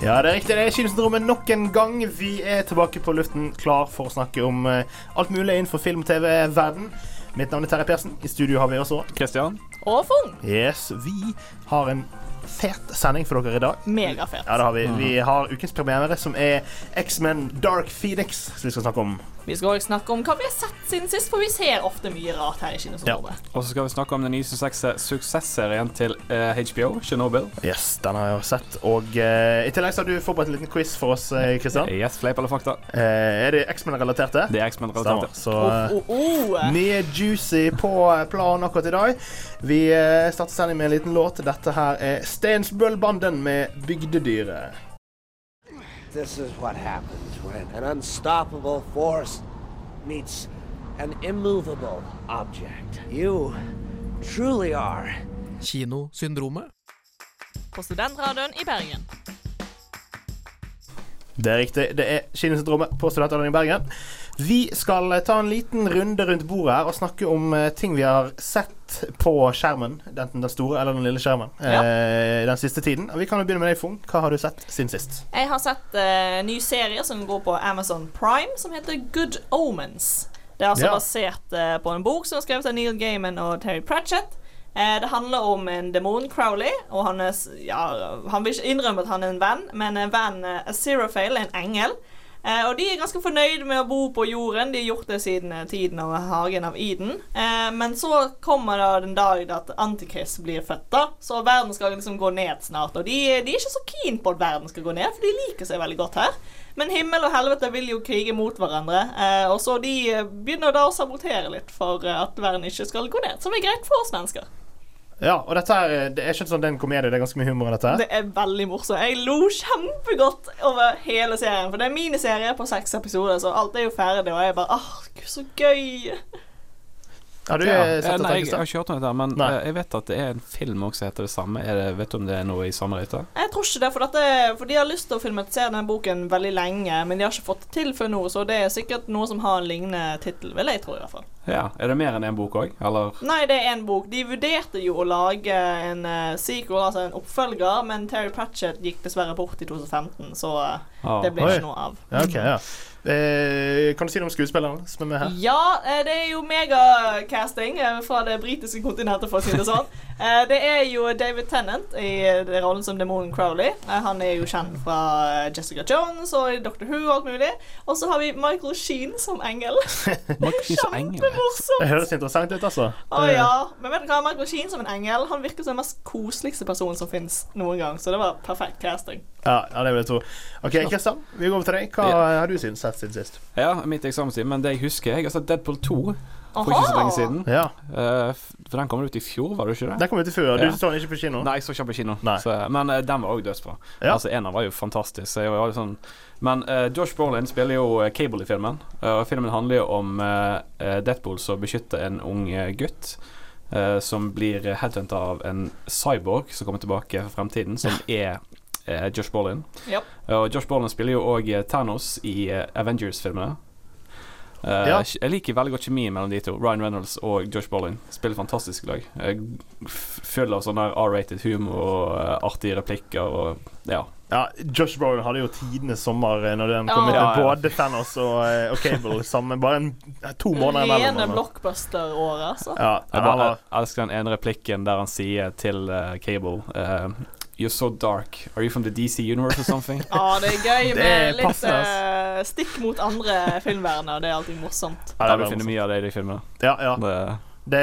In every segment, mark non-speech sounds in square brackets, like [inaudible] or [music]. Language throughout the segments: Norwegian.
Ja, det er riktig. Det er Kinosyndromet nok en gang. Vi er tilbake på luften, klar for å snakke om eh, alt mulig innenfor film- og TV-verden. Mitt navn er Terje Persen. I studio har vi også Christian? Og Fung. Yes, vi har en fet sending for dere i dag. Megafet. Ja, det har vi. Vi har ukens premiere, som er X-Men Dark Phoenix, som vi skal snakke om. Vi skal også snakke om hva vi har sett siden sist, for vi ser ofte mye rart her i Kinosyndromet. Og så skal vi snakke om den nye suksessserien til uh, HBO, Chernobyl. Yes, den har jeg jo sett. Og uh, i tillegg så har du forberedt en liten quiz for oss, eh, Kristian. Yes, fleip eller fakta? Eh, er det X-Men-relaterte? Det er X-Men-relaterte. Så Oh, oh, oh. Mye juicy på planen akkurat i dag. Vi eh, starter sending med en liten låt. Dette her er Stensbøllbanden med 'Bygdedyret'. This is what happens when an unstoppable force meets an immovable object. You truly are Kinosyndromet. På Studentradioen i Bergen. Det er riktig. Det er Kinosyndromet på Studentradioen i Bergen. Vi skal eh, ta en liten runde rundt bordet her og snakke om eh, ting vi har sett på skjermen. Enten den store eller den lille skjermen. eh, den siste tiden. Vi kan jo begynne med deg, Fung. Hva har du sett siden sist? Jeg har sett eh, en ny serie som går på Amazon Prime, som heter Good Omens. Det er altså Ja. basert eh, på en bok som er skrevet av Neil Gaiman og Terry Pratchett. Eh, det handler om en demon, Crowley, og han, er, ja, han vil ikke innrømme at han er en venn, men en venn, eh, Aziraphale, en engel. Eh, og de er ganske fornøyd med å bo på jorden. De har gjort det siden eh, tiden av hagen av Eden. Eh, men så kommer da den dagen at Antikrist blir født, da. Så verden skal liksom gå ned snart. Og de, de er ikke så keen på at verden skal gå ned, for de liker seg veldig godt her. Men himmel og helvete vil jo krige mot hverandre, eh, og så de eh, begynner da å sabotere litt for eh, at verden ikke skal gå ned. Som er greit for oss mennesker. Ja, og dette her eh, det er ikke sånn det er en komedie. Det er ganske mye humor i dette. Det er veldig morsomt. Jeg lo kjempegodt over hele serien. For det er miniserie på seks episoder, så alt er jo ferdig, og jeg bare gud, så gøy. Har du Ja. eh, Eh, sett? Nei, jeg, jeg har ikke hørt om dette, men Nei. eh, jeg vet at det er en film også som heter det samme. Er det, vet du om det er noe i samme rute? Jeg tror ikke det, for, dette, for de har lyst til å filmatisere den boken veldig lenge, men de har ikke fått det til før nå, så det er sikkert noe som har en lignende tittel, vil jeg tro i hvert fall. Ja. Er det mer enn én bok òg, eller? Nei, det er en bok. De vurderte jo å lage en uh, sequel, altså en oppfølger, men Terry Pratchett gikk dessverre bort i 2015, så uh, Ah. det ble Oi. ikke noe av. Ja, ok, ja. Eh, kan du si noe om skuespillerne som er med her? Ja, eh, det er jo megacasting eh, fra det britiske kontinentet, for å si det sånn. [laughs] Eh, Det er jo David Tennant i rollen som demonen Crowley. Han er jo kjent fra Jessica Jones og Doctor Who og alt mulig. Og så har vi Michael Sheen som engel. [laughs] Kjempemorsomt! Sheen som engel. Det høres interessant ut, altså. Å ja. Men vet du hva, Michael Sheen som en engel Han virker som den mest koseligste personen som fins noen gang. Så det var perfekt casting. Ja, ja, det vil jeg tro. OK, Kristian, vi går over til deg. Hva har du siden sett siden sist? Ja, mitt eksamenstid. Men det jeg husker Jeg har sett Deadpool 2 for ikke så lenge siden. Ja, Uh, for den kom ut i fjor, var det ikke det? Den kom ut i fjor. Du så den ikke på kino? Nei, jeg så ikke på kino. Så, men uh, den var òg dødsbra. Ja. Altså, Eneren var jo fantastisk. Så jeg var jo sånn Men uh, Josh Brolin spiller jo Cable i filmen. eh, og filmen handler jo om Deadpool som beskytter en ung gutt. eh, som blir headhunta av en cyborg som kommer tilbake fra fremtiden, som er Josh Bolin. Yep. Og Josh Bolin spiller jo òg Thanos i eh, Avengers-filmene. Eh, Ja. Jeg liker veldig godt kjemien mellom de to. Ryan Reynolds og Josh Brolin spiller fantastisk lag. Full av sånn R-rated humor og eh, artige replikker og ja. Ja, Josh Brolin hadde jo tidenes sommer eh, når den kom ut. Ja. med Både Thanos og, eh, og Cable [laughs] sammen. Bare en, to måneder Rene blockbuster-året, altså. Ja, Jeg bare elsker den ene replikken der han sier til uh, Cable eh, You're so dark. Are you from the DC universe or something? [laughs] Ja, det er gøy med er litt eh, stikk mot andre filmverdener. Det er alltid morsomt. ja, det du var finner mye av det i de filmene. ja, ja. Det Det,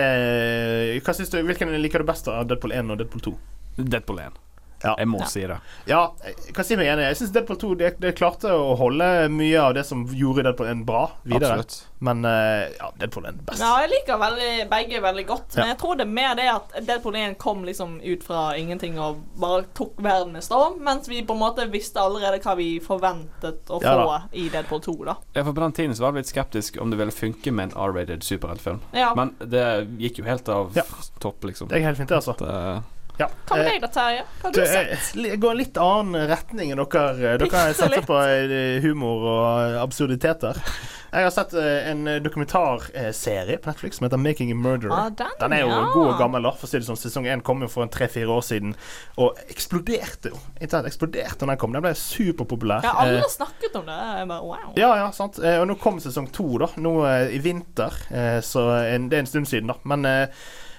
hva synes du, hvilken liker du best av Deadpool 1 og Deadpool 2? Deadpool 1. Ja. Jeg må Ja. si det. Ja, jeg kan si meg enig. Jeg syns Deadpool 2 det, det klarte å holde mye av det som gjorde Deadpool 1 bra, videre. Absolutt. Men eh, ja, Deadpool er best. Ja, jeg liker veldig, begge veldig godt, men jeg tror det er mer det at Deadpool 1 kom liksom ut fra ingenting og bare tok verden med storm, mens vi på en måte visste allerede hva vi forventet å Ja få da. i Deadpool 2, da. Ja, for På den tiden så var jeg litt skeptisk om det ville funke med en R-rated superheltfilm. Ja. Men det gikk jo helt av Ja. topp, liksom. Det er helt fint, det, altså. Det, Ja. Hva med Eh, deg da, Terje? Hva har du det sett? er- går en litt annen retning enn dere. Dere Bitte setter på eh, humor og absurditeter. Jeg har sett eh, en dokumentarserie på Netflix som heter 'Making a Murderer'. Ah, den, Den er jo ja. god og gammel. For å si det sånn Sesong én kom jo for en tre-fire år siden og eksploderte jo. Internett eksploderte når den kom. Den ble superpopulær. Ja, alle Eh, har snakket om det. Bare, wow. ja, ja, sant. Eh, og nå kom sesong to, da. Nå eh, i vinter. Eh, så en, det er en stund siden, da. Men, eh,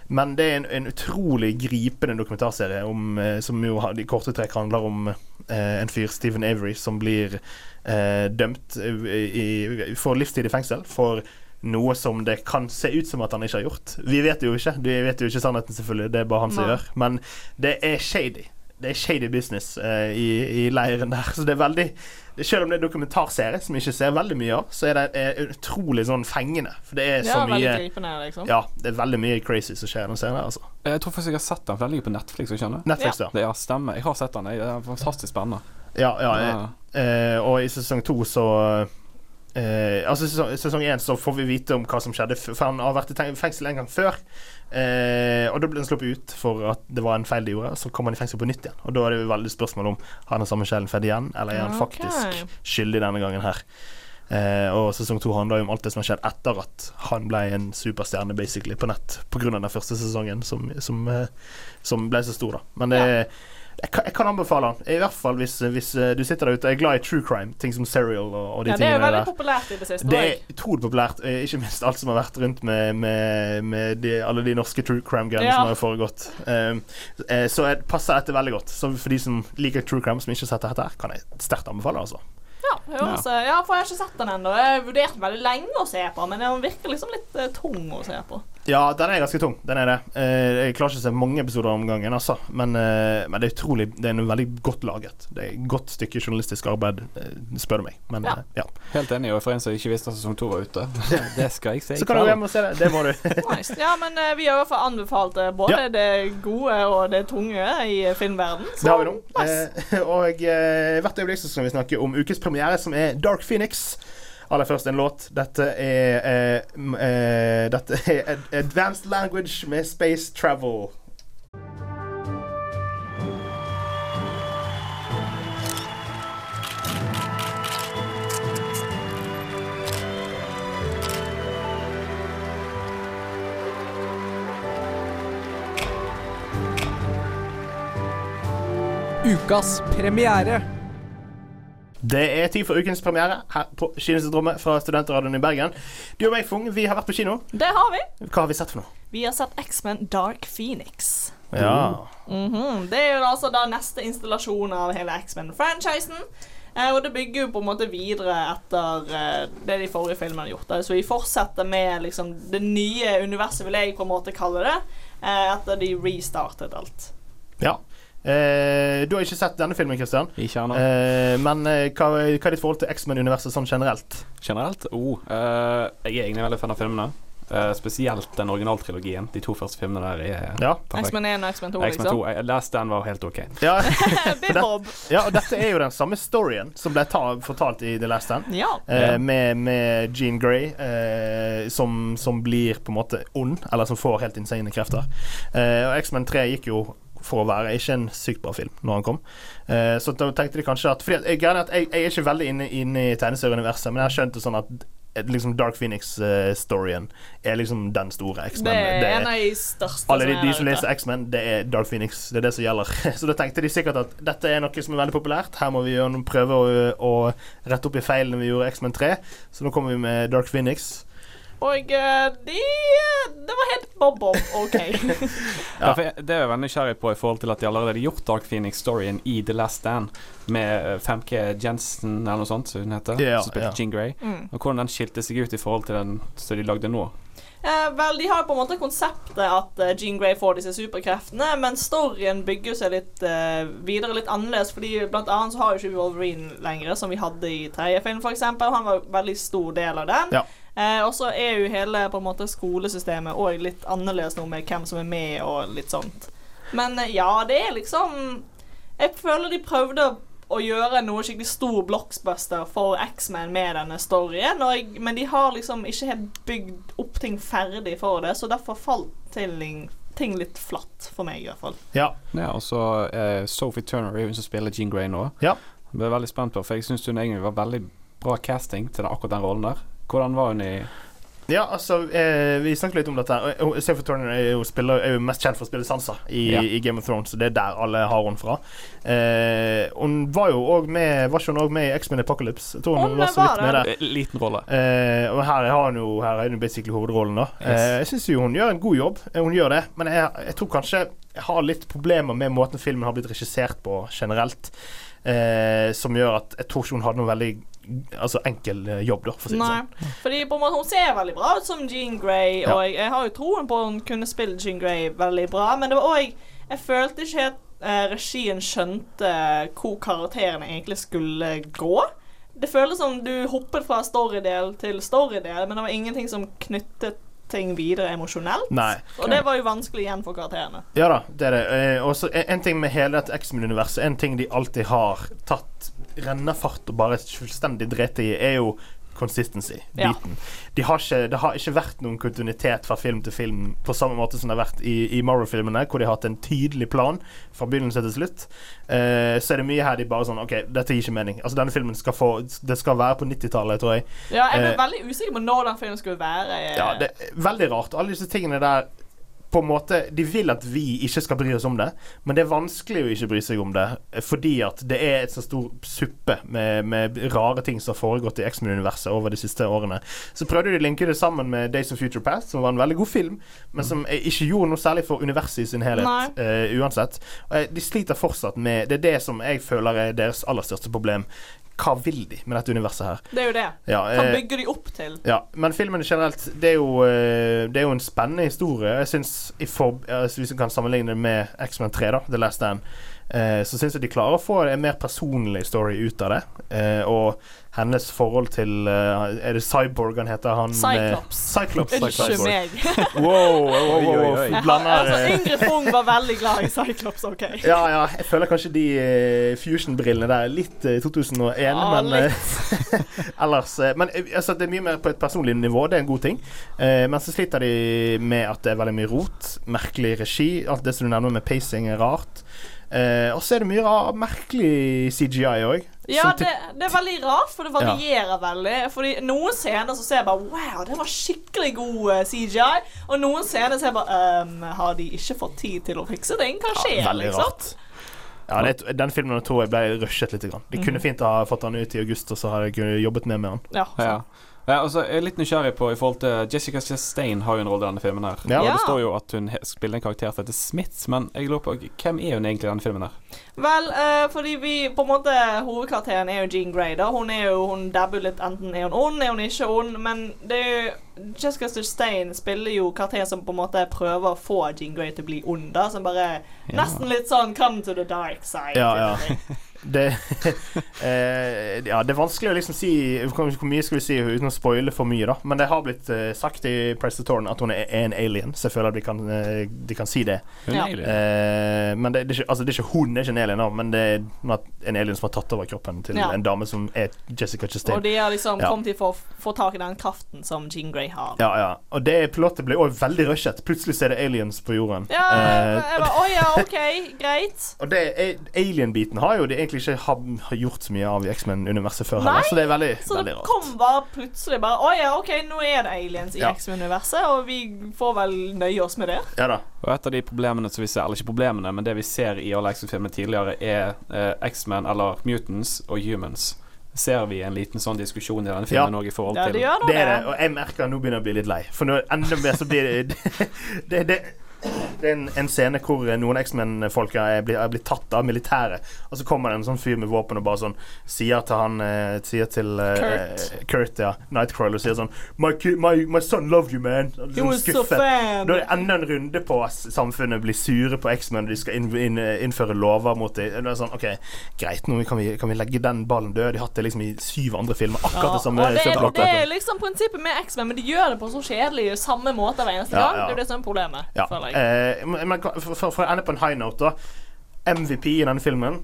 men det er en, en utrolig gripende dokumentarserie om, eh, som jo i korte trekk handler om eh, en fyr, Stephen Avery, som blir eh, dømt i, for livstid i fengsel for noe som det kan se ut som at han ikke har gjort. Vi vet jo ikke. Vi vet jo ikke sannheten, selvfølgelig. Det er bare han som gjør. Men det er shady. Det er shady business eh, i, i leiren der. Så det er veldig Selv om det er dokumentarserie som vi ikke ser veldig mye av, så er det er utrolig sånn fengende. For det er så Ja, veldig mye gripende, liksom. Ja, det er veldig mye crazy som skjer i den serien her, altså. jeg tror faktisk jeg har sett den, for den ligger på Netflix. ikke? Netflix, ja. Det ja, stemmer. Jeg har sett den. Det er fantastisk spennende. Ja, ja, Ja. eh, og i sesong to så eh, Altså sesong, sesong én så får vi vite om hva som skjedde, for han har vært i fengsel en gang før. Uh, og da ble han sluppet ut for at det var en feil de gjorde. Så kom han i fengsel på nytt igjen. Og da er det jo veldig spørsmål om har han den samme sjelen fedd igjen, eller er han okay. faktisk skyldig denne gangen her. Uh, og sesong to handler jo om alt det som har skjedd etter at han ble en superstjerne basically på nett pga. den første sesongen, som, som, som ble så stor, da. Men det jeg, kan, jeg kan anbefale den. I hvert fall hvis, hvis eh, du sitter der ute og er glad i true crime, ting som Serial og, og de Ja, det er jo veldig der. populært i det siste. Det er utrolig populært, eh, ikke minst alt som har vært rundt med, med, med de, alle de norske true crime-greiene Ja. som har foregått. Um, eh, så jeg passer dette veldig godt. Så for de som liker true crime, som ikke har sett dette her, kan jeg sterkt anbefale. altså Ja, også, ja, for jeg har ikke sett den ennå. Jeg har vurdert veldig lenge å se på, men den virker liksom litt tung å se på. Ja, den er ganske tung. Den er det. Eh, jeg klarer ikke å se mange episoder om gangen, altså. Men, eh, men det er utrolig Det er noe veldig godt laget. Det er et godt stykke journalistisk arbeid, eh, spør du meg. Men Ja. ja. Helt enig. Og for en som ikke visste at sesong to var ute, [laughs] det skal jeg se. i Så kan du gå hjem og se det. Det må du. [laughs] Nice. Ja, men vi har i hvert fall anbefalt både Ja. det gode og det tunge i filmverden. filmverden. Det har vi nå. nice. Og hvert øyeblikk skal vi snakke om ukes premiere, som er Dark Phoenix. Aller først en låt. Dette er eh, eh, Dette [laughs] er Advanced Language med Space Travel. Ukas premiere. Det er tid for ukens premiere her på Kinosyndromet fra Studentradioen i Bergen. Du og meg, Fung, vi har vært på kino. Det har vi. Hva har vi sett for noe? Vi har sett X-Men Dark Phoenix. Ja. Mhm. Det er jo altså da neste installasjon av hele X-Men-franchisen. Eh, og det bygger jo på en måte videre etter eh, det de forrige filmene har gjort. Så vi fortsetter med liksom det nye universet, vil jeg på en måte kalle det, eh, etter de restartet alt. ja. Eh, du har ikke sett denne filmen, Christian. Ikke ennå. Eh, men eh, hva, hva er ditt forhold til X-Men-universet sånn generelt? Generelt? Oh, eh, jeg er egentlig veldig fan av filmene. Eh, spesielt den originaltrilogien. De to første filmene der er Ja. X-Men 1 og X-Men 2, X-Men 2. liksom. Jeg leste den, var helt OK. Ja. [laughs] [laughs] det, ja, og dette er jo den samme storyen som ble ta fortalt i The Last Stand. Ja. Eh, med, med Jean Grey, eh, som, som blir på en måte ond, eller som får helt insane krefter. Eh, og X-Men 3 gikk jo for å være ikke en sykt bra film når han kom. Eh, så da tenkte de kanskje at Fordi jeg, jeg, jeg er ikke veldig inne, inne i tegneserieuniverset, men jeg har skjønt det sånn at eh, liksom Dark Phoenix-storyen er liksom den store X-Men. Det er en av de største alle de, de som leser X-Men, det er Dark Phoenix. Det er det som gjelder. [laughs] Så da tenkte de sikkert at dette er noe som er veldig populært. Her må vi prøve å, å rette opp i feilene vi gjorde i X-Men 3. Så nå kommer vi med Dark Phoenix. Og eh, de Det var helt bob-bob OK. [laughs] Ja. det er jeg veldig nysgjerrig på i forhold til at de allerede har gjort Dark Phoenix-storyen i The Last Stand med eh, 5K Jensen eller noe sånt, som hun heter. Ja, som spilte. Jean Grey. Mm. Og hvordan den skilte seg ut i forhold til den som de lagde nå. Eh, vel, de har på en måte konseptet at eh, Jean Grey får disse superkreftene, men storyen bygger seg litt eh, videre litt annerledes, fordi blant annet så har jo ikke Wolverine lenger, som vi hadde i tredje film, f.eks. Han var en veldig stor del av den. Ja. Eh, og så er jo hele på en måte skolesystemet òg litt annerledes nå, med hvem som er med og litt sånt. Men eh, ja, det er liksom Jeg føler de prøvde å å gjøre noe skikkelig stor blockbuster for X-Men med denne storyen, og jeg, men de har liksom ikke helt bygd opp ting ferdig for det, så derfor falt ting, ting litt flatt for meg, i hvert fall. Ja. Ja, og så eh, Sophie Turner er hun som spiller Jean Grey nå. Ja. Jeg ble veldig spent på, for jeg syns hun egentlig var veldig bra casting til akkurat den rollen der. Hvordan var hun i Ja, altså, eh, vi snakket litt om dette. Og Sophie Turner er jo, spiller, er jo mest kjent for å spille Sansa i, Ja. i Game of Thrones. Så det er der alle har henne fra. Eh, hun var jo òg med Var ikke hun òg med i X-Men Apocalypse? Jeg tror hun, Hun var så litt vidt med der. Liten rolle. Eh, og her har hun jo Her er hun basically hovedrollen, da. Yes. Eh, jeg syns jo hun gjør en god jobb. Eh, Hun gjør det. Men jeg, jeg tror kanskje jeg har litt problemer med måten filmen har blitt regissert på generelt. Eh, som gjør at jeg tror ikke hun hadde noe veldig Altså enkel eh, jobb, da, for å si det Nei. sånn. Fordi på en måte hun ser veldig bra ut som Jean Grey, og jeg, jeg har jo troen på at hun kunne spille Jean Grey veldig bra, men det var òg Jeg følte ikke helt eh, regien skjønte hvor karakterene egentlig skulle gå. Det føles som du hoppet fra storydel til storydel, men det var ingenting som knyttet ting videre emosjonelt. Nei. Og det var jo vanskelig igjen for karakterene. Ja da, det er det. Eh, og så en, en ting med hele dette X-Men-universet, en ting de alltid har tatt rennafart og bare fullstendig drete i, er jo consistency-biten. De har ikke, det har ikke vært noen kontinuitet fra film til film på samme måte som det har vært i, i Marvel-filmene, hvor de har hatt en tydelig plan fra begynnelse til slutt. Uh, så er det mye her de bare sånn OK, dette gir ikke mening. Altså Denne filmen skal få Det skal være på 90-tallet, tror jeg. Ja, jeg ble uh, veldig usikker på når den filmen skulle være. eh, Ja, det er veldig rart. Alle disse tingene der på en måte, De vil at vi ikke skal bry oss om det, men det er vanskelig å ikke bry seg om det. Fordi at det er et så stor suppe med, med rare ting som har foregått i X-Men-universet over de siste årene. Så prøvde de å linke det sammen med Days of Future Past, som var en veldig god film, men som eh, ikke gjorde noe særlig for universet i sin helhet. Eh, uansett. Og eh, de sliter fortsatt med Det er det som jeg føler er deres aller største problem. Hva vil de med dette universet her? Det er jo det. Ja, Hva eh, bygger de opp til? ja, men filmen generelt Det er jo, eh, det er jo en spennende historie. Jeg i for, altså Hvis vi kan sammenligne det med X-Men 3, da, The Last Stand, eh, så syns jeg de klarer å få en mer personlig story ut av det. Eh, og hennes forhold til eh, Er det Cyborg han heter? Han, Cyclops. Cyclops. Unnskyld meg. [laughs] Wow, wow, wow, Oi, oi, wow. oi. Blander altså, Yngre Ingrid Fung var veldig glad i Cyclops, OK? [laughs] ja, ja. Jeg føler kanskje de fusion-brillene der er litt eh, 2001, Ja, men litt. [laughs] ellers Men altså, det er mye mer på et personlig nivå. Det er en god ting. Eh, men så sliter de med at det er veldig mye rot. Merkelig regi. Alt det som du nevner med pacing, er rart. Eh, og så er det mye rar, merkelig CGI òg. Ja, det, det er veldig rart, for det Ja. varierer veldig. Fordi noen scener så ser jeg bare Wow, det var skikkelig god eh, CGI. Og noen scener ser jeg bare um, Har de ikke fått tid til å fikse ting? Hva skjer, veldig liksom? rart. Ja, det, den filmen tror jeg ble rushet litt. Grann. De Mhm. kunne fint ha fått den ut i august, og så hadde jeg jobbet mer med den. Ja, Ja. Ja, altså, jeg er litt nysgjerrig på i forhold til Jessica Chastain har jo en rolle i denne filmen. her Ja. Og Det står jo at hun spiller en karakter som heter Smith, men jeg lurer på hvem er hun egentlig i denne filmen? her Vel, eh, fordi vi på en måte Hovedkarakteren er jo Jean Grey. da Hun er jo, hun dabber litt enten er hun ond, er hun ikke ond. Men det er jo Jessica Stein spiller jo karakteren som på en måte prøver å få Jean Grey til å bli ond. da Som bare Ja. Nesten litt sånn come to the dark side. Ja, ja. [laughs] Det, [laughs] eh, ja, det er vanskelig å liksom si Hvor mye skal vi si uten å spoile for mye, da. Men det har blitt eh, sagt i Press the Torn at hun er, er en alien, så jeg føler at de kan, eh, de kan si det. Ja. Eh, men det, det, er ikke, altså, det er ikke hun er ikke en alien, da, men det er en alien som har tatt over kroppen til Ja. en dame som er Jessica Chastain. Og de har liksom Ja. kommet til for å få tak i den kraften som Jean Grey har. Ja, ja. Og det plottet ble også veldig rushet. Plutselig så er det aliens på jorden. Ja, Eh, jeg bare, oh, ja, OK, greit. [laughs] og det alien-biten har jo de egentlig ikke har gjort så mye av i X-Men-universet før Nei, heller, så det er veldig, Så veldig det rart. kom bare plutselig bare Å ja, OK, nå er det aliens i Ja. X-Men-universet, og vi får vel nøye oss med det. Ja da. Og et av de problemene som vi ser, eller ikke problemene, men det vi ser i alle X-Men-filmer tidligere, er eh, X-Men, eller Mutants og Humans. Ser vi en liten sånn diskusjon i denne filmen òg i forhold Ja, til det gjør nå Det det. er det, og jeg merker at nå begynner jeg å bli litt lei. For nå enda mer så blir det [laughs] Det, det, Det er en, en scene hvor eh, noen X-Men-folka er, er blitt tatt av militæret. Og så kommer det en sånn fyr med våpen og bare sånn sier til han eh, Sier til eh, Kurt. eh, Kurt, ja. Nightcrawler sier sånn my, my, my son loved you, man. Og He liksom was so skuffet. fan. Da er det enda en runde på at samfunnet blir sure på X-Men, og de skal inn, inn, innføre lover mot dem. Det er sånn, OK, greit, nå kan vi, kan vi legge den ballen død. De har hatt det liksom i syv andre filmer. Akkurat det samme. det, er- det er liksom prinsippet med X-Men, men de gjør det på så kjedelig samme måte hver eneste Ja, gang. ja. Det er det som er problemet, Ja. Eh, men for, for, å ende på en high note, da. MVP i denne filmen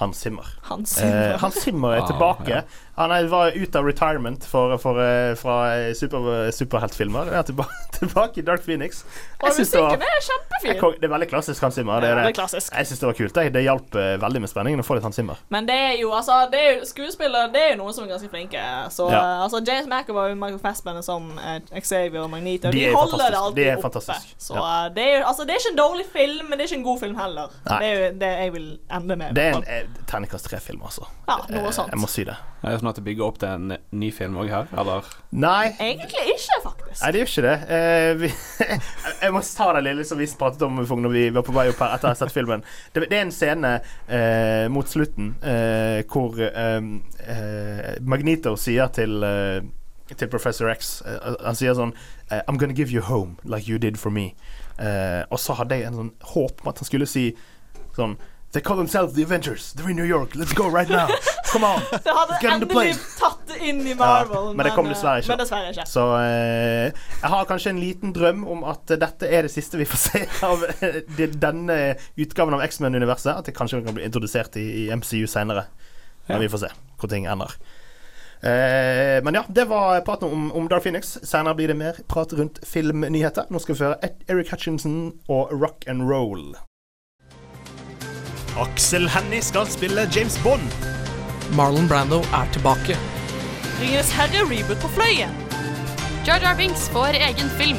Hans Zimmer. Hans Eh, Hans Zimmer er Ah, tilbake. ja. Han er, var ute av retirement for, for, eh, fra eh, super, superheltfilmer. Er tilbake, [laughs] tilbake i Dark Phoenix. Og synes det var- musikken er kjempefin. Jeg Det er veldig klassisk Hans Zimmer. Det Ja, det er det. klassisk. Jeg syns det var kult. Det, Det hjalp eh, veldig med spenningen å få litt Hans Zimmer. Men det er jo altså det er jo, Skuespillere det er jo noen som er ganske flinke. Så Ja. eh, altså James McAvoy og Michael Fassbender som eh, Xavier og Magneto, De de, er holder det alltid De oppe. Så Ja. eh, det er altså det er ikke en dårlig film, men det er ikke en god film heller. Nei. Det er jo det jeg vil ende med. Det er en eh, terningkast tre-film, altså. Ja, noe Eh, sånt. Jeg må si det. Det sånn at det bygger opp til en ny film òg her, eller? Nei, Egentlig ikke, faktisk. Nei, det gjør ikke det. Eh, vi, [laughs] jeg må ta det lille som vi pratet om når vi var på vei opp her etter å ha sett filmen. Det, det er en scene eh, mot slutten eh, hvor eh, eh, Magneto sier til eh, til Professor X eh, Han sier sånn I'm gonna give you home like you did for me. Eh, og så hadde jeg en sånn håp om at han skulle si sånn They call themselves the Avengers. They're in New York. Let's go right now. Come on. Det hadde Get on the endelig tatt det inn i Marvel, men det kom eh, dessverre ikke. Dessverre ikke. Så eh, jeg har kanskje en liten drøm om at eh, dette er det siste vi får se av eh, denne utgaven av X-Men-universet. At det kanskje kan bli introdusert i, i MCU senere. Men Ja. vi får se hvor ting ender. Eh, men ja, det var praten om, om Dark Phoenix. Senere blir det mer prat rundt filmnyheter. Nå skal vi føre Eric Hutchinson og Rock and Roll. Aksel Hennie skal spille James Bond. Marlon Brando er tilbake. Ringenes herre-reboot på Fløyen. Jar Jar Binks får egen film.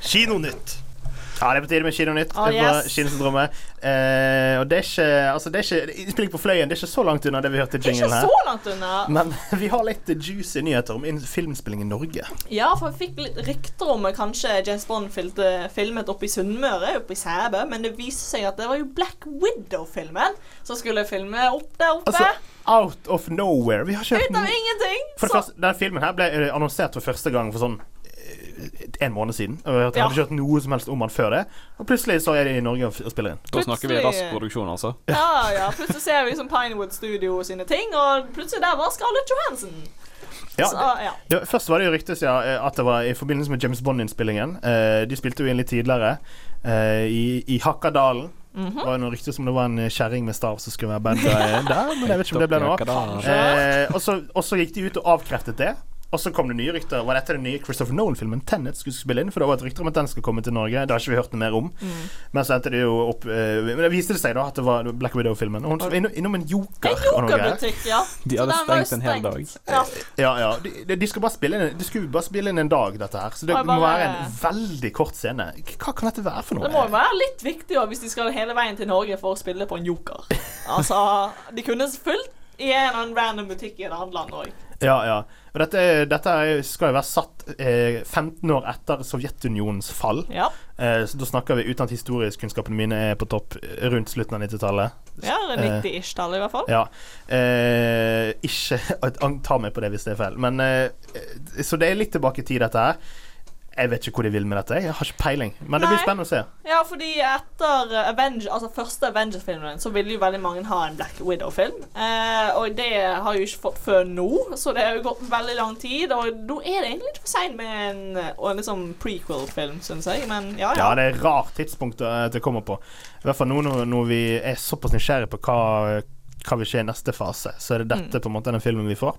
Kinonytt. Ja, det er på tide med Kinonytt. Oh, yes. Kinosyndromet. Eh, og det er ikke Altså, det er ikke Innspilling på Fløyen Det er ikke så langt unna det vi hørte i Ikke jinglen her. så langt unna. Men [laughs] vi har litt juicy nyheter om filmspilling i Norge. Ja, for vi fikk litt rykter om kanskje James Bond filmet oppe i Sunnmøre, oppe i Sæbø, men det viste seg at det var jo Black Widow-filmen som skulle filme opp der oppe. Altså, out of nowhere. Vi har ikke ut av ingenting. For det Så, første, denne filmen her ble eh, annonsert for første gang for sånn en måned siden. Og jeg hadde Ja. ikke hørt noe som helst om han før det. Og plutselig så er de i Norge og spiller inn. Da snakker vi rask produksjon, altså. ja, ja, plutselig ser vi liksom Pinewood Studio sine ting, og plutselig der var Scarlett Johansson. Ja, Så, ja. Ja, først var det jo ryktes ja, eh, at det var i forbindelse med James Bond-innspillingen. Eh, de spilte jo inn litt tidligere eh, i, i Hakkadalen. Mhm. Det var jo noe rykte som det var en kjerring med stav som skulle være bandet [laughs] der, men jeg vet ikke om det ble noe av. Eh, og så gikk de ut og avkreftet det. Og så kom det nye rykter. Var dette den nye Christopher Nolan-filmen Tenet skulle spille inn? For det var et rykte om at den skal komme til Norge. Det har ikke vi hørt noe mer om. Mm. Men så endte det jo opp eh, Men det viste det seg da at det var Black Widow-filmen. Og hun var innom, innom en joker. En jokerbutikk, ja. De hadde stengt, stengt en hel dag. Ja. Ja, ja. De, de- de, skal bare spille inn, de skulle bare spille inn en dag, dette her. Så det bare, må være en veldig kort scene. Hva kan dette være for noe? Det må jo være litt viktig også, hvis de skal hele veien til Norge for å spille på en joker. [laughs] Altså, De kunne fulgt i en eller annen random butikk i et annet land òg. Ja, ja. Og dette, dette skal jo være satt eh, 15 år etter Sovjetunionens fall. Ja. Eh, så da snakker vi uten at historieskkunnskapene mine er på topp eh, rundt slutten av 90-tallet. ja 90-ish-tallet, i hvert fall. Ja. Eh, ikke [laughs] ta meg på det hvis det er feil. Men eh, Så det er litt tilbake i tid, dette her. Jeg vet ikke hvor de vil med dette. Jeg har ikke peiling. Men det blir spennende å se. Ja, fordi etter Avenger, altså første Avengers-filmen så ville jo veldig mange ha en Black Widow-film. Eh, og det har jo ikke fått før nå, så det har jo gått veldig lang tid. Og da er det egentlig litt for seint med en, en liksom prequel-film, syns jeg. Men ja, ja. Ja, det er et rart tidspunkt eh, det kommer på. I hvert fall nå når, vi er såpass nysgjerrige på hva, hva vil skje i neste fase, så er det Mm. dette på en måte den filmen vi får.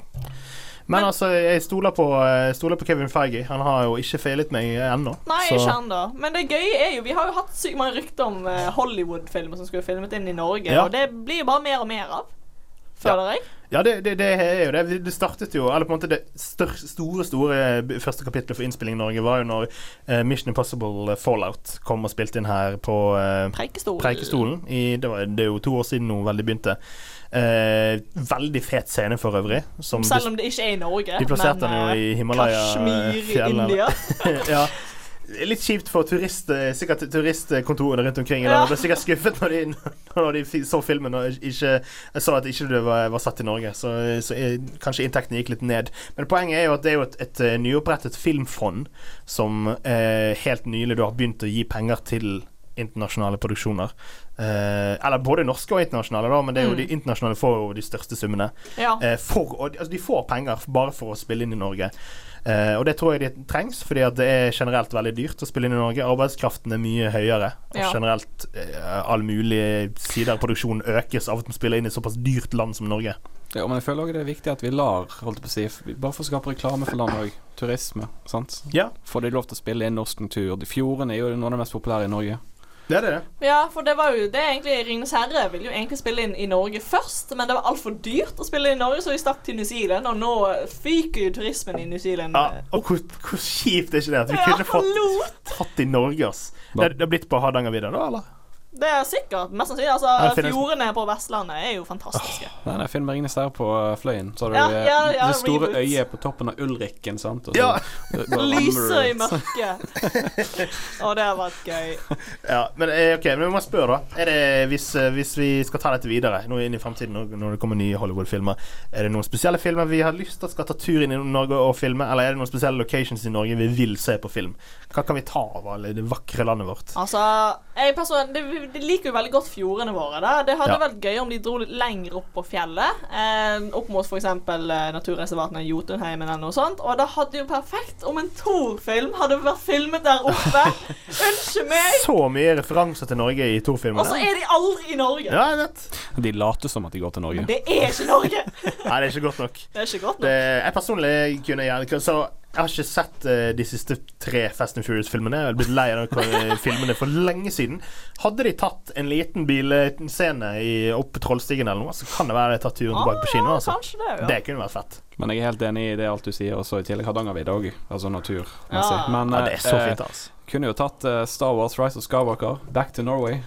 Men, altså, jeg stoler på, stoler på Kevin Feige. Han har jo ikke feilet meg ennå. Nei, så- ikke ennå. Men det gøye er jo Vi har jo hatt sykt mange rykter om eh, Hollywood-filmer som skulle filmet inn i Norge, Ja. og det blir jo bare mer og mer av. Føler jeg. Ja, det, det, det er jo det. Det startet jo Eller på en måte det stør, store store første kapitlet for innspilling i Norge var jo når uh, Mission Impossible Fallout kom og spilte inn her på uh, Preikestolen. Preikestolen. I, det, var, det er jo to år siden nå veldig begynte. Eh, veldig fet scene for øvrig. Som Selv om det ikke er i Norge. de plasserte men, den jo eh, i Himalaya. Kashmir, India. [laughs] ja. Litt kjipt for turist, eh, sikkert turistkontorene rundt omkring. Ja. Ble sikkert skuffet når de, når de så filmen og ikke så at ikke det var, var satt i Norge. Så, så kanskje inntektene gikk litt ned. Men poenget er jo at det er jo et, et eh, nyopprettet filmfond som eh, helt nylig Du har begynt å gi penger til internasjonale produksjoner. Eh, eller både norske og internasjonale, da, men det er jo Mm. de internasjonale får jo de største summene. Ja. Eh, for, og, altså, de får penger bare for å spille inn i Norge. Eh, og det tror jeg det trengs, fordi at det er generelt veldig dyrt å spille inn i Norge. Arbeidskraften er mye høyere. Og Ja. generelt eh, mulig mulige sider av produksjonen økes av at man spiller inn i et såpass dyrt land som Norge. Ja, men jeg føler også det er viktig at vi lar, holdt på å si, bare for å skape reklame for landet òg. Turisme, sant. Ja. Får de lov til å spille inn norsk natur. Fjorden Fjordene er jo noe av det mest populære i Norge. Det er det. Ja, for det var jo det egentlig Ringenes herre ville jo egentlig spille inn i Norge først, men det var altfor dyrt å spille inn i Norge, så vi stakk til New Zealand, og nå fyker jo turismen i New Zealand. Ja, og hvor, hvor kjipt er ikke det? At vi Ja, kunne fått fått i Norge, ass. Det, det har blitt på Hardangervidda, da, eller? Det er sikkert. Mest sannsynlig. Altså, ja, finnes- fjordene på Vestlandet er jo fantastiske. Oh, nei, Finn Ringnes der på uh, Fløyen. Så har du Ja, eh, ja, ja, det store reboot. øyet på toppen av Ulrikken, sant. Og så- [laughs] Ja. Lyser i mørket. [laughs] Og det har vært gøy. Ja, men eh, ok, men vi må spørre, da. Er det, hvis, eh, hvis vi skal ta dette videre nå inn i fremtiden, når, det kommer nye Hollywood-filmer, er det noen spesielle filmer vi har lyst til skal ta tur inn i Norge og filme, eller er det noen spesielle locations i Norge vi vil se på film? Hva kan vi ta av alle det vakre landet vårt? Altså, jeg person, de, liker jo veldig godt fjordene våre. Da. Det hadde Ja. vært gøy om de dro litt lenger opp på fjellet. Eh, opp mot f.eks. Eh, naturreservatene Jotunheimen eller noe sånt. Og det hadde jo perfekt om en Thor-film hadde vært filmet der oppe. [laughs] Unnskyld meg! Så mye referanser til Norge i Og så er de aldri i Norge. Ja, jeg vet. De later som at de går til Norge. Men det er ikke Norge. [laughs] Nei, det er ikke godt nok. Det er ikke godt Det, nok. jeg personlig kunne gjerne Så jeg har ikke sett uh, de siste tre Fast and Furious-filmene. Jeg har blitt lei av de [laughs] filmene for lenge siden. Hadde de tatt en liten bilscene i- opp på Trollstigen eller noe, så kan det være de tatt turen tilbake på kino. Altså. Det, ja. Det kunne vært fett. Men jeg er helt enig i det alt du sier, og så i tillegg Hardangervidda òg. Altså naturmessig. Ja. Men Ja, det er så eh, fint, altså. kunne jo tatt eh, Star Wars Rise of Skywalker, Back to Norway.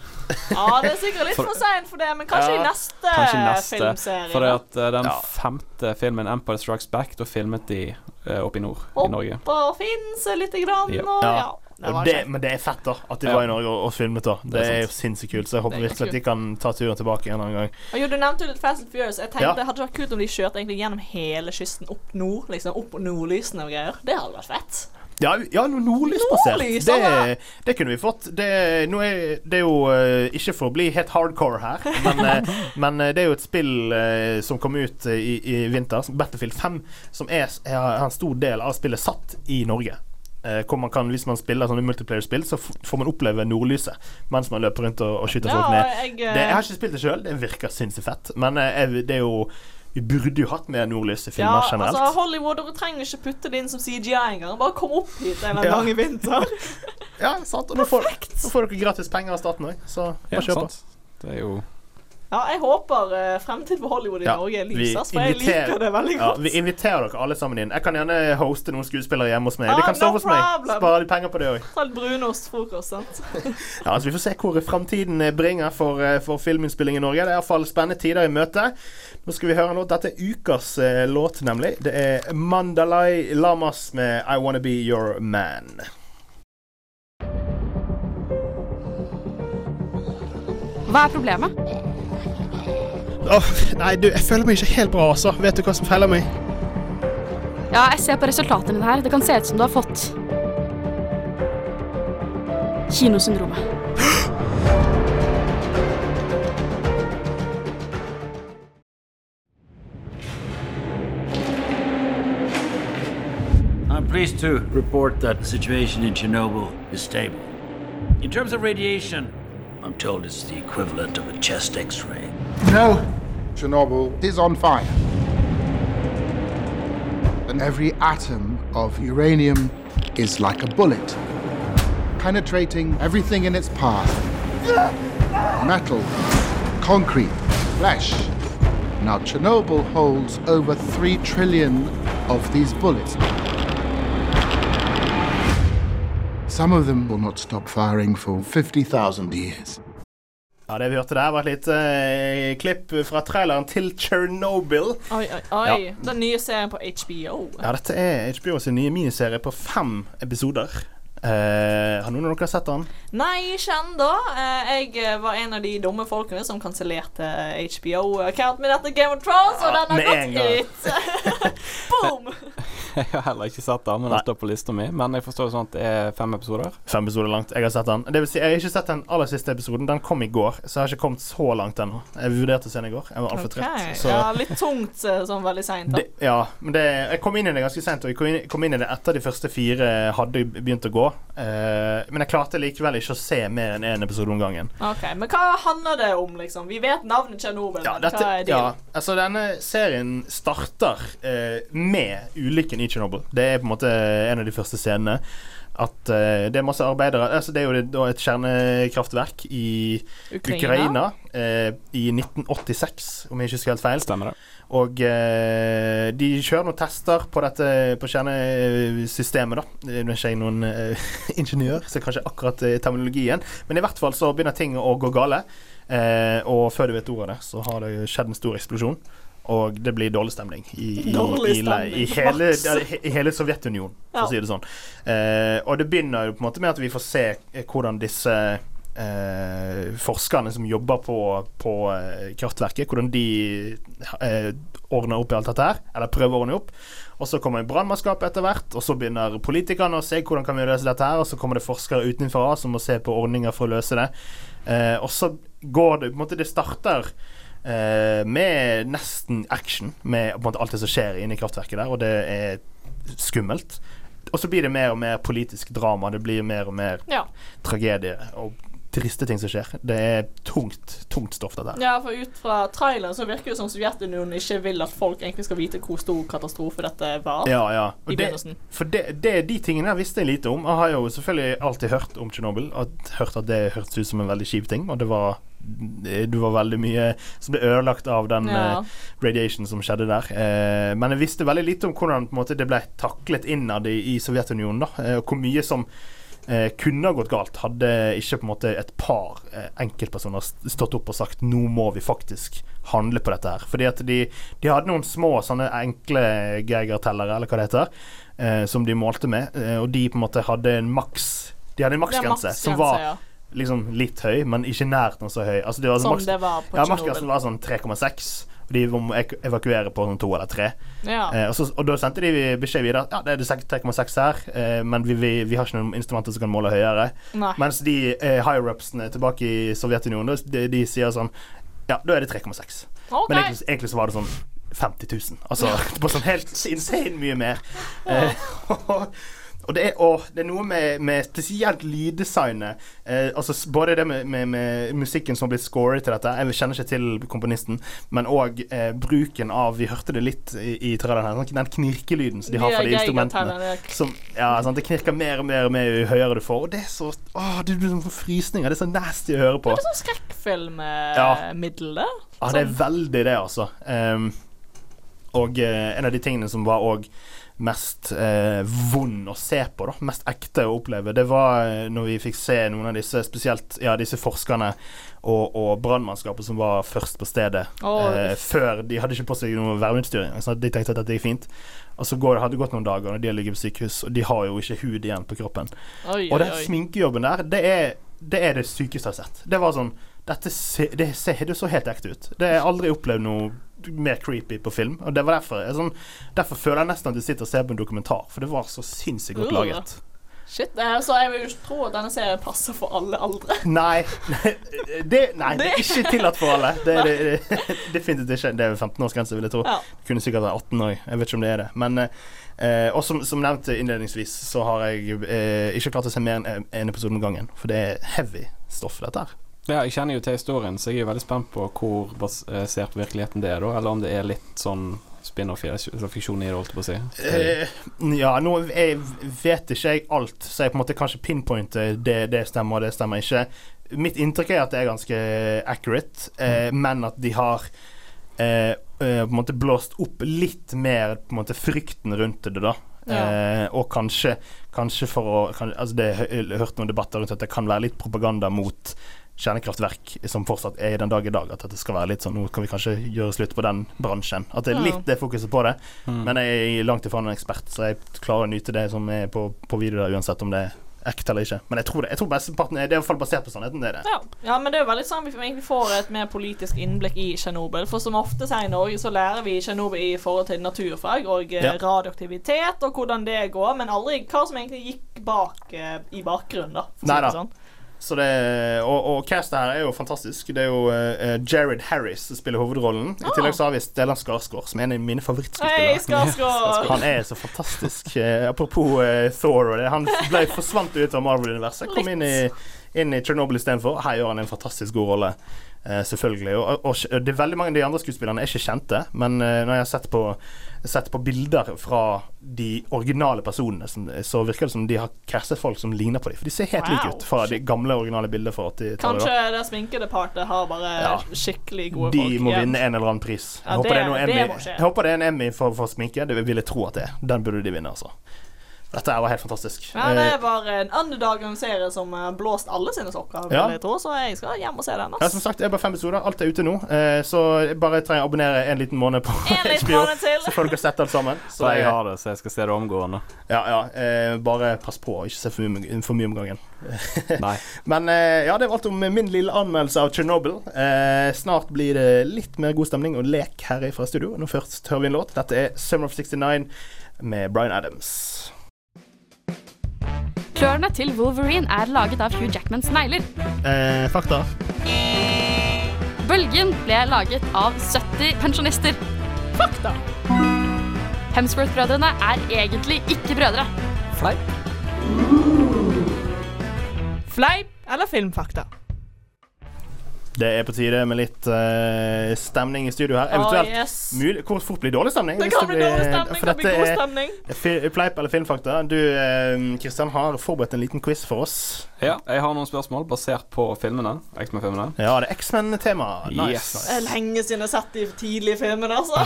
Ja, det er sikkert litt For- for seint for det, men kanskje Ja, i neste, Kanskje neste. filmserie. For at eh, den Ja. femte filmen, Empire Strikes Back, da filmet de eh, oppe i nord i Norge. Oppe og finse lite grann, Ja. og ja. Det Og det, men det er fett, da. At de Ja. var i Norge og, og filmet. da Det, Det er er jo sinnssykt kult. Så jeg håper er virkelig at de kan ta turen tilbake en annen gang. Og jo, Du nevnte jo litt Fast and Furious. Jeg tenkte Ja. Det hadde vært kult om de kjørte egentlig gjennom hele kysten opp nord. Liksom Opp nordlysene og greier. Det hadde vært fett. Ja, ja nordlysbasert. Nordlys, Det, det kunne vi fått. Det, nå er, det er jo eh, ikke for å bli helt hardcore her, men, eh, [laughs] men eh, det er jo et spill som kom ut i, i vinter, som Battlefield 5, som er, er, en stor del av spillet satt i Norge. Eh, hvor man kan, Hvis man spiller sånne multiplayer-spill, så får man oppleve nordlyset mens man løper rundt og, og skyter Ja, folk ned. jeg, eh, Det, jeg har ikke spilt det sjøl, det virker sinnssykt fett. Men eh, jeg, det er jo Vi burde jo hatt mer nordlys i ja, generelt. altså Hollywood dere trenger ikke putte det inn som CGI engang. Bare kom opp hit en eller annen Ja. gang i vinter. [laughs] Ja, sant. Og nå får, nå får dere gratis penger av staten òg, så Ja, bare kjør på. Det er jo Ja, jeg håper uh, fremtiden for Hollywood i Ja, Norge lyses, for jeg liker det veldig Ja, godt. vi inviterer dere alle sammen inn. Jeg kan gjerne hoste noen skuespillere hjemme hos meg. Ah, de kan no sove hos meg. Spare litt penger på det òg. Ta litt brunostfrokost, sant. Ja, altså, vi får se hvor fremtiden bringer for, eh, for filminnspilling i Norge. Det er iallfall spennende tider i møte. Nå skal vi høre en låt. Dette er ukas eh, låt, nemlig. Det er Mandalay Lamas med I Wanna Be Your Man. Hva er problemet? Åh, nei, du, jeg føler meg ikke helt bra, altså. Vet du hva som feiler meg? Ja, jeg ser på resultatene dine her. Det kan se ut som du har fått Kinosyndromet. I'm pleased to report that the situation in Chernobyl is stable. In terms of radiation, I'm told it's the equivalent of a chest x ray. No, Chernobyl is on fire. And every atom of uranium is like a bullet, penetrating everything in its path metal, concrete, flesh, Now, Chernobyl holds over 3 trillion of these bullets. Some of them will not stop firing for 50,000 years. Ja, Det vi hørte der, var et lite eh, klipp fra traileren til Chernobyl. Oi, oi, oi. Ja. Den nye serien på HBO. Ja, dette er HBO sin nye miniserie på fem episoder. Eh, har noen av dere sett den? Nei, ikke ennå. Eh, jeg eh, var en av de dumme folkene som kansellerte HBO-account med dette Game of Thrones, og den har gått ut. [laughs] Boom! [laughs] Jeg har heller ikke sett den, men den står på lista mi. Men jeg forstår det sånn at det er fem episoder. Fem episoder langt. Jeg har sett den. Det vil si, jeg har ikke sett den aller siste episoden. Den kom i går, så jeg har ikke kommet så langt ennå. Jeg vurderte å se den i går. Jeg var altfor okay. trøtt. Så Ja, litt tungt sånn veldig seint. det, ja, men det, jeg kom inn i det ganske sent, og jeg kom inn, kom inn i det etter de første fire hadde begynt å gå. Eh, men jeg klarte likevel ikke å se mer enn én episode om gangen. Ok, Men hva handler det om, liksom? Vi vet navnet Tsjernobyl, Ja, dette, hva er ja, altså denne serien starter uh, med ulykken i Tsjernobyl. Det er på en måte en av de første scenene. At uh, det er masse arbeidere altså Det er jo det, da et kjernekraftverk i Ukraina. Ukraina, uh, i 1986, om jeg ikke husker helt feil. Stemmer det. Og uh, de kjører noen tester på dette på kjernesystemet, da. Nå er ikke jeg noen [laughs] ingeniør, så kanskje akkurat terminologien. Men i hvert fall så begynner ting å gå gale. Eh, og før du vet ordet av det, så har det skjedd en stor eksplosjon. Og det blir dårlig stemning i, i, Dårlig stemning, hele, i- i hele Sovjetunionen, for å si det sånn. Eh, og det begynner jo på en måte med at vi får se eh, hvordan disse eh, forskerne som jobber på, på eh, kraftverket, hvordan de eh, ordner opp i alt dette her. Eller prøver å ordne opp. Og så kommer brannmannskapet etter hvert, og så begynner politikerne å se hvordan kan vi løse dette her, og så kommer det forskere utenfra som må se på ordninger for å løse det. Eh, og så går det på en måte Det starter eh, med nesten action, med måte alt det som skjer inne i kraftverket der, og det er skummelt. Og så blir det mer og mer politisk drama. Det blir mer og mer Ja. tragedie og triste ting som skjer. Det er tungt, tungt stoff, dette her. Ja, for ut fra traileren så virker det som Sovjetunionen ikke vil at folk egentlig skal vite hvor stor katastrofe dette var. Ja, ja. I Og det, begynnelsen. for det, det, de tingene visste jeg lite om. Jeg har jo selvfølgelig alltid hørt om Tsjernobyl. Hørt at det hørtes ut som en veldig kjip ting. Og det var, det var veldig mye som ble ødelagt av den Ja. uh, radiation som skjedde der. Uh, men jeg visste veldig lite om hvordan måte, det ble taklet innad i, i Sovjetunionen. da uh, Og hvor mye som eh, kunne ha gått galt, hadde ikke på en måte et par eh, enkeltpersoner stått opp og sagt nå må vi faktisk handle på dette her. Fordi at de, de hadde noen små sånne enkle Geiger-tellere, eller hva det heter, eh, som de målte med, eh, og de på en måte hadde en maks De hadde en maksgrense maksgrense, som var ja. liksom litt høy, men ikke nært noe så høy. Altså, det var Som maks- det var på ja, maksgrensen var sånn 3,6. Og de må evakuere på sånn to eller tre. Ja. Eh, og, så, og da sendte de beskjed videre Ja, det er 3,6 her, eh, men vi, vi, vi har ikke noen instrumenter som kan måle høyere. Nei. Mens de eh, higher-upsene tilbake i Sovjetunionen, de, de sier sånn Ja, da er det 3,6. Okay. Men egentlig, egentlig så var det sånn 50 000. Altså på [laughs] sånn helt insane mye mer. Eh, [laughs] og, det er, og det er noe med, med spesielt lyddesignet. Eh, altså både det med, med, med musikken som har blitt scoret til dette, jeg kjenner ikke til komponisten, men òg eh, bruken av Vi hørte det litt i, i traileren her, sånn, den knirkelyden som de har for de instrumentene. Som, ja, sant, det knirker mer og mer og mer jo høyere du får. Og det er så Åh, du blir sånn frysninger. Det er så nasty å høre på. Det er sånn skrekkfilmmiddel, det. Ja, det er Sånn- veldig det, altså. Um, og eh, en av de tingene som var òg mest eh, vond å se på, da, mest ekte å oppleve, det var eh, når vi fikk se noen av disse, spesielt ja, disse forskerne og, og brannmannskapet som var først på stedet. Oh. eh, før De hadde ikke på seg noe verneutstyr, så de tenkte at dette gikk fint. Og så går, hadde det gått noen dager, og de har ligget på sykehus, og de har jo ikke hud igjen på kroppen. Oi, og den sminkejobben der, det er det, er det sykeste jeg har sett. Det var sånn dette se, det, ser, det så helt ekte ut. Det har jeg aldri opplevd noe mer creepy på film. Og det var derfor jeg, sånn, Derfor føler jeg nesten at jeg sitter og ser på en dokumentar, for det var så sinnssykt godt Uh. laget. Shit, så jeg vil jo ikke tro at denne serien passer for alle aldre. [laughs] Nei, [laughs] det, nei, det er ikke tillatt for alle. Det er det, det, definitivt ikke. Det er 15-årsgrense, vil jeg tro. Ja. Kunne sikkert være 18 òg. Jeg vet ikke om det er det. Men eh, Og som, som nevnt innledningsvis, så har jeg eh, ikke klart å se mer enn en episode om gangen. For det er heavy stoff, dette her. Ja, jeg kjenner jo til historien, så jeg er veldig spent på hvor basert på virkeligheten det er, da. Eller om det er litt sånn spin-off i det, fiksjon i det, holdt jeg på å si. Eh, ja, nå jeg vet ikke jeg alt, så jeg på en måte kanskje pinpointer det, det stemmer og det stemmer ikke. Mitt inntrykk er at det er ganske accurate, eh, men at de har eh, eh, på en måte blåst opp litt mer på en måte frykten rundt det, da. Ja. Eh, og kanskje, kanskje for å kanskje, altså det, Jeg har hørt noen debatter rundt at det kan være litt propaganda mot kjernekraftverk som fortsatt er i den dag i dag. At det skal være litt sånn Nå kan vi kanskje gjøre slutt på den bransjen. At det er litt det fokuset på det. Mm. Men jeg er langt ifra en ekspert, så jeg klarer å nyte det som er på, på video der, uansett om det er ekte eller ikke. Men jeg tror det. Jeg tror mesteparten er Det er i hvert fall basert på sannheten. Det er det. Ja. ja, men det er jo veldig sånn vi egentlig får et mer politisk innblikk i Tsjernobyl. For som ofte sier i Norge så lærer vi Tsjernobyl i forhold til naturfag og eh, Ja. radioaktivitet og hvordan det går, men aldri hva som egentlig gikk bak eh, i bakgrunnen, da. for si det sånn. Så det, og, og castet her er jo fantastisk. Det er jo uh, Jared Harris som spiller hovedrollen. I Ah. tillegg så har vi Stellan Skarsgård, som er en av mine favorittskuespillere. Hey, [laughs] Han er så fantastisk. Uh, apropos uh, Thor og det. Han ble forsvant ut av Marvel-universet. Kom inn i, inn i Chernobyl istedenfor. Her gjør han en fantastisk god rolle. Eh, selvfølgelig. Og, og, og det er veldig mange av de andre skuespillerne er ikke kjente, men eh, når jeg har sett på, sett på bilder fra de originale personene, som, så virker det som de har castet folk som ligner på dem. For de ser helt Wow. like ut fra de gamle originale bildene fra 80-tallet. Kanskje det det sminkedepartementet har bare Ja. skikkelig gode De folk. må igjen. vinne en eller annen pris. Jeg, Ja, håper, det- det jeg håper det er en Emmy for, for sminke. Det vil jeg tro at det er. Den burde de vinne, altså. Dette er var helt fantastisk. Ja, det er var en underdog-serie som har blåst alle sine sokker, Ja. jeg tro, så jeg skal hjem og se den. Ja, som sagt, det er bare fem episoder. Alt er ute nå. Eh, så jeg bare trenger å abonnere en liten måned på En liten [laughs] HBO. måned til. Så får dere sett alt sammen. [laughs] Så jeg har det, så jeg skal se det omgående. Ja, ja. Eh, bare pass på å ikke se for mye, for mye om gangen. [laughs] Nei. Men eh, ja, det var alt om min lille anmeldelse av Chernobyl. Eh, snart blir det litt mer god stemning og lek her fra studio. Nå først hører vi en låt. Dette er Summer of 69 med Bryan Adams. Klørne til Wolverine er laget av Hugh Jackmans negler. Eh, fakta. Bølgen ble laget av 70 pensjonister. Fakta. Hemsworth-brødrene er egentlig ikke brødre. Fleip. Fleip eller filmfakta? Det er på tide med litt uh, stemning i studio her. Eventuelt Eventuelt yes. mulig, Hvor fort blir dårlig stemning? Det kan bli dårlig stemning, for det kan bli dette god er- stemning. Fi- Fleip eller filmfakta? Du Kristian har forberedt en liten quiz for oss. Ja, jeg har noen spørsmål basert på filmene. X-Men-filmene. Ja, det er X-Men-tema. Nice. Yes. Er lenge siden jeg har sett de tidlige filmene, altså.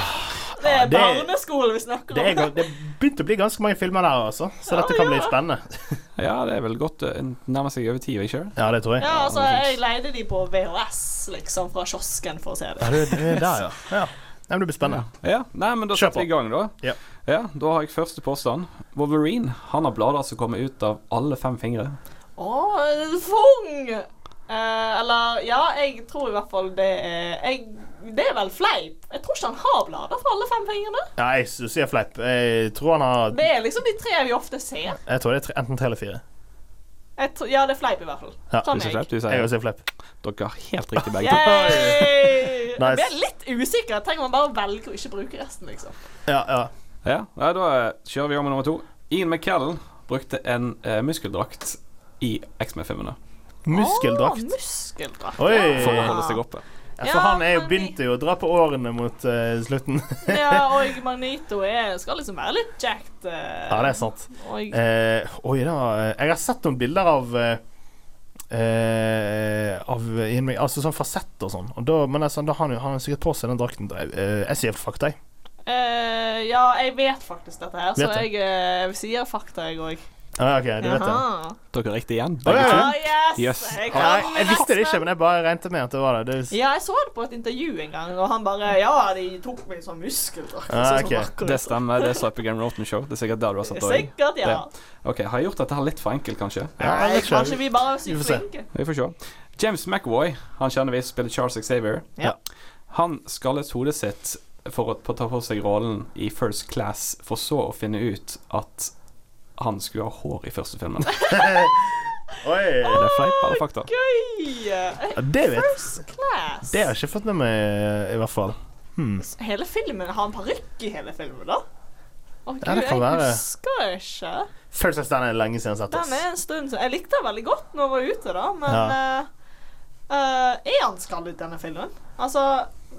Det er barneskole vi snakker Det, er, om. ga- det begynte å bli ganske mange filmer der, altså. Så Ja, dette kan bli spennende. [laughs] Ja, det er vel godt eh, nærmer seg over ti, ikke Ja, det tror jeg. Ja, altså, jeg leide de på VHS, liksom, fra kiosken for å se Ja, det. det, det er der, ja. [laughs] ja. Nei, men det blir spennende. Ja, nei, men da setter vi i gang, da. Ja. Ja, Da har jeg første påstand. Wolverine han har blader som kommer ut av alle fem fingre. Å, fung! Eh, eller Ja, jeg tror i hvert fall det er jeg, Det er vel fleip. Jeg tror ikke han har blader for alle fem fingrene. Nei, du sier fleip. Jeg tror han har Det er liksom de tre vi ofte ser. Jeg tror det er tre, enten tre eller fire. Jeg tror, ja, det er fleip, i hvert fall. Ja, Sånn Du sier fleip, du Jeg sier fleip. Dere har helt riktig begge to. nice. Jeg blir litt usikker. Trenger man bare velge å ikke bruke resten, liksom. Ja, ja. Ja, ja, da eh, kjører vi om med nummer to. Ian McKellen brukte en eh, muskeldrakt i X-Men-filmene Muskeldrakt. Å, muskeldrakt. Oi. for å holde seg oppe. Ja, for han jo begynte jo å dra på årene mot uh, slutten. [laughs] Ja, [laughs] og Magnito er, skal liksom være litt jacked. Uh, Ja, det er sant. Og, uh, oi da. Jeg har sett noen bilder av Uh, Av Altså sånn fasett og sånn. Og da, men altså, da har han han sikkert på seg den drakten. Uh, jeg sier fakta, jeg. Uh, ja, jeg vet faktisk dette her, så Vet jeg eh, sier fakta, jeg òg. Ah, ok, du vet det. Dere er riktig igjen, Å, begge ja, to. Ah, yes! Yes. Jeg, Ja, kan jeg, jeg visste det ikke, men jeg bare regnet med at det var det. det Ja, jeg så det på et intervju en gang, og han bare Ja, de tok meg som muskeldrakt. Ah, så ok. sånn akkurat Det stemmer. Det sa Game Rotten Show. Det er sikkert der du har satt det. Sikkert, ja. Ok, Har jeg gjort dette her litt for enkelt, kanskje? Ja, jeg Nei, kanskje vi bare er sykt flinke. Vi får se. James McAvoy, han kjenner vi spiller Charles Xavier. Ja. Han skallet hodet sitt for å ta på seg rollen i First Class, for så å finne ut at han skulle ha hår i første filmen. [laughs] [laughs] Oi! Er det fleip eller fakta? Gøy! Ja, det vet First class. Det har jeg ikke fått med meg, i hvert fall. Hmm. Hele filmen Har han parykk i hele filmen, da? Å gud, Ja, det kan jeg være. husker ikke. First Class den er lenge siden sett. Den er en stund siden. Jeg likte den veldig godt når jeg var ute, da, men Ja. uh, eh, Er han skallet i denne filmen? Altså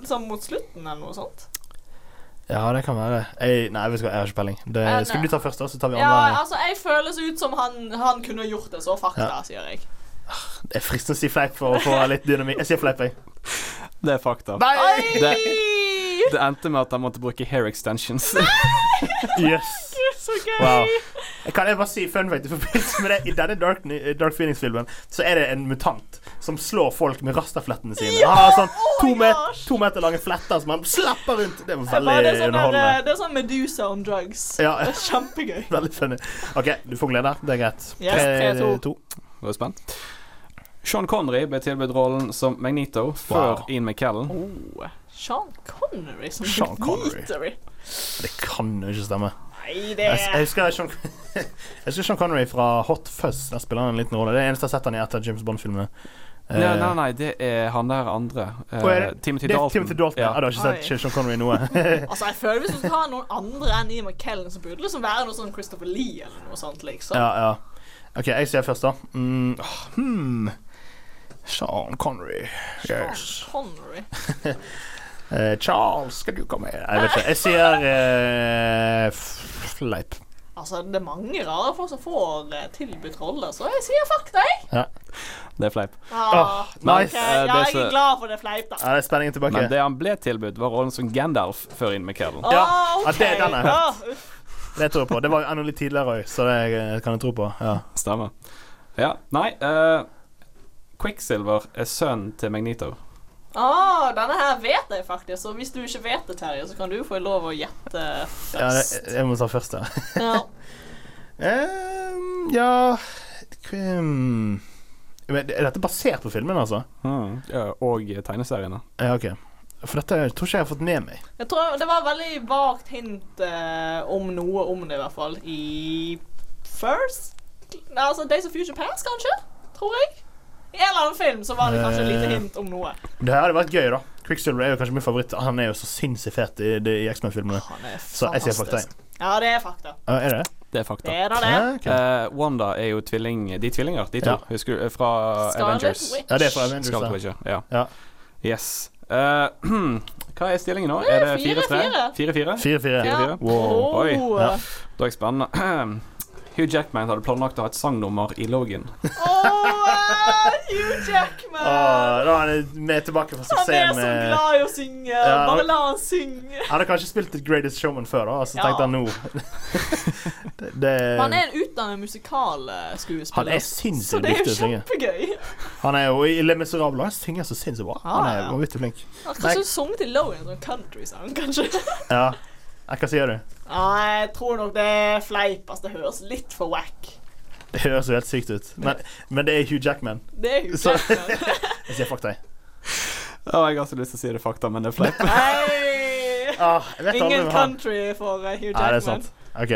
sånn mot slutten, eller noe sånt? Ja, det kan være. Jeg, nei, jeg har ikke peiling. Det, skal vi du ta først, da? Så tar vi Ja, andre. altså, jeg føles ut som han, han kunne gjort det, så fakta, Ja. sier jeg. Det er fristende å si fleip for å få litt dynamikk. Jeg sier fleip, jeg. Det er fakta. Nei! Det, Det endte med at han måtte bruke hair extensions. Yes. Så gøy! Wow. Kan jeg bare si fun fact i forbindelse med det? I denne Dark, Dark Phoenix-filmen så er det en mutant som slår folk med rastaflettene sine. Ja! Han har sånn Oh to, met, to meter lange fletter som han slapper rundt. Det var er veldig det er sånn der, underholdende. det er sånn Medusa on drugs. Ja. Det er kjempegøy. [laughs] Veldig funny. OK, du får glede. Det er greit. Yes, Tre, 3-2. to. Var du spent? Sean Connery ble tilbudt rollen som Magneto før Wow. Ian McKellen. Oh, Sean Connery som Sean Connery. Connery. Det kan jo ikke stemme. Nei, det Jeg, jeg husker Sean, [laughs] jeg husker Sean Connery fra Hot Fuzz. Der spiller han en liten rolle. Det er eneste jeg har sett han i etter James Bond-filmene. Uh, Nei, nei, nei, det er han der andre. Uh, er det- Timothy det er Dalton. Timothy Dalton. Ja. Du har ikke sett Sean Connery noe? [laughs] [laughs] Altså, jeg føler Hvis du skal ha noen andre enn Ian McKellen, så burde det liksom være noe sånn Christopher Lee eller noe sånt. liksom ja, ja. OK, jeg sier først, da. Mm, hmm. Sean Connery. Yes. Sean Connery. Uh, Charles, skal du komme her? Jeg vet ikke. Jeg sier uh, fleip. Altså, det er mange rare folk som får eh, tilbudt roller, så jeg sier fakta, jeg. Ja. Det er fleip. Ah, Åh, nice. ok, Eh, ja, det jeg som- er glad for det fleip, da. Ja, det er spenningen tilbake. Men det han ble tilbudt, var rollen som Gandalf før Ian McKellen. Ah, Ja, ok. ja, det er den jeg har hørt. Ah, uff. Det tror jeg på. Det var enda litt tidligere òg, så det eh, kan jeg tro på. Ja. Stemmer. Ja, nei eh, Quicksilver er sønnen til Magneto. Ah, denne her vet jeg faktisk, så hvis du ikke vet det, Terje, så kan du få lov å gjette først. Ja, jeg må ta først, ja. Ja. [laughs] Ehm, ja um, Men Er dette basert på filmen, altså? Mm, ja, og tegneseriene. Ja, OK. For dette tror ikke jeg har fått med meg. Jeg tror Det var veldig vagt hint eh, om noe om det, i hvert fall. I First Altså Days of Future Past, kanskje? Tror jeg. I en eller annen film så var det kanskje et lite Eh. hint om noe. Det her hadde vært gøy, da. Quicksilver er jo kanskje min favoritt. Han er jo så sinnssykt fet i, i X-Men-filmene. Så jeg sier fakta. Ja, det er fakta. Uh, er det det? Det er fakta. Det er da det. Okay. ok. Eh, Wanda er jo tvilling De er tvillinger, de to. Ja. Husker du? eh, Fra Scarlet Avengers. Witch. Ja, det er fra Avengers. Scarlet. Witch, ja. ja. Ja. Yes. Uh, [clears throat] hva er stillingen nå? Er det 4-3? fire. 4-4? 4-4. Ja. Fire-fire? Wow. Oi. Oh. Ja. Da er jeg spennende. [clears throat] Hugh Jackman hadde planlagt å ha et sangnummer i Logan. Åh, Hugh Jackman! Åh, da er han med tilbake fra Han er så med glad i å synge. Ja, Bare la han synge. Han hadde kanskje spilt The Greatest Showman før, da, og så Ja. tenkte han nå [laughs] det, det, Han er en utdannet musikalskuespiller. Han er sinnssykt Så det er dyktig jo til å synge. kjempegøy. Han er jo i Le Miserable. Han synger så sinnssykt bra. Ah, Han er ja. flink. Han kanskje sunget til Logan en sånn countrysang, kanskje. Ja. Hva sier du? Nei, jeg tror nok det er fleip. Altså, det høres litt for wack. Det høres jo helt sykt ut. Men, men det er Hugh Jackman. Det er Hugh Så- Jackman. [laughs] Jeg sier fakta, jeg. Å, jeg har så lyst til å si det fakta, men det er fleip. [laughs] Ah, Ingen country for uh, Hugh Nei, det er Jackman. sant. OK.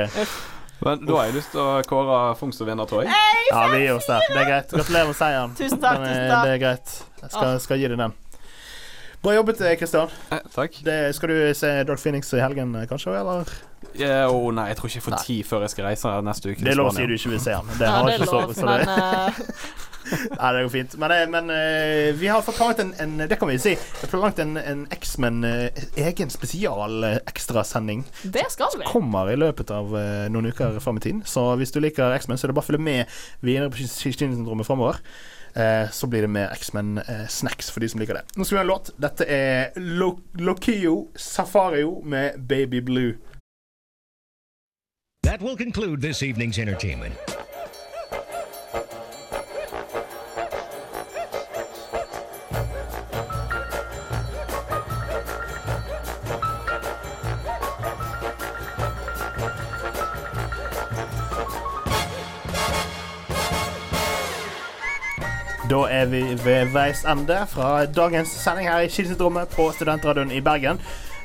Men da har jeg lyst til å kåre Fung som vinner, tror jeg. Ja, vi gir oss der. Det er greit. Gratulerer med seieren. Tusen takk, tusen takk. Det er greit. Jeg skal, skal gi deg den. Bra jobbet, Kristian. Eh, takk. Skal du se Dark Phoenix i helgen, eh, kanskje? Eller? Yeah, oh, nei, jeg tror ikke jeg får tid før jeg skal reise neste uke. Det er lov å si du ikke vil se han. Det [laughs] Ja, det ikke lov, så det men uh, [laughs] Nei, det går fint. Men, eh, men eh, vi har fått en, en Det kan vi si. Planlagt en, en X-Men eh, egen spesial eh, ekstrasending. det skal vi. Som Kommer i løpet av eh, noen uker fram i tiden. Så hvis du liker X-Men, så er det bare å følge med videre på Kinesyndromet framover. Eh, så blir det mer X-Men-snacks for de som liker det. Nå skal vi ha en låt. Dette er Lo Lokio Safario med Baby Blue. That will conclude this evening's entertainment. Da er vi ved veis ende fra dagens sending her i Kinesyndromet på Studentradioen i Bergen.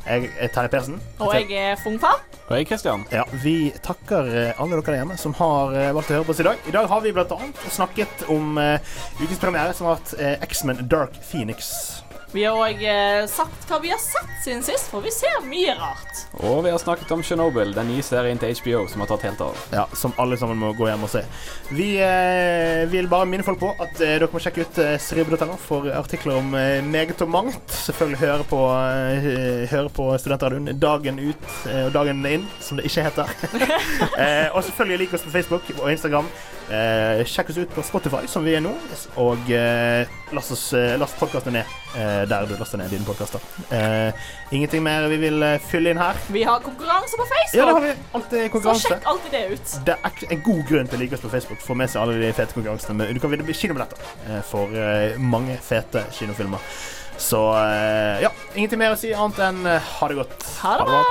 Jeg er Terje Persen. Og jeg er Fungfa. Og jeg, Christian. Ja, Vi takker eh, alle dere der hjemme som har eh, valgt å høre på oss i dag. I dag har vi bl.a. snakket om uh, ukens premiere, som har vært uh, X-Men Dark Phoenix. Vi har òg eh, sagt hva vi har sett siden sist, for vi ser mye rart. Og vi har snakket om Chernobyl, den nye serien til HBO som har tatt helt av. Ja, Som alle sammen må gå hjem og se. Vi eh, vil bare minne folk på at eh, dere må sjekke ut eh, seribu.no for artikler om eh, meget og mangt. Selvfølgelig høre på, eh, høre på Studentradioen dagen ut eh, og dagen inn, som det ikke heter. [laughs] eh, og selvfølgelig lik oss på Facebook og Instagram. Eh, sjekk oss ut på Spotify, som vi er nå, og eh, last, oss, eh, last podkasten ned eh, der du laster ned dine podkaster. Eh, ingenting mer vi vil eh, fylle inn her. Vi har konkurranse på Facebook. Ja, det har vi alltid konkurranse. Så sjekk alltid det ut. Det er en god grunn til å like oss på Facebook. Få med seg alle de fete konkurransene. Men du kan vinne kinobilletter for mange fete kinofilmer. Så ja, ingenting mer å si annet enn ha det godt. Ha det bra.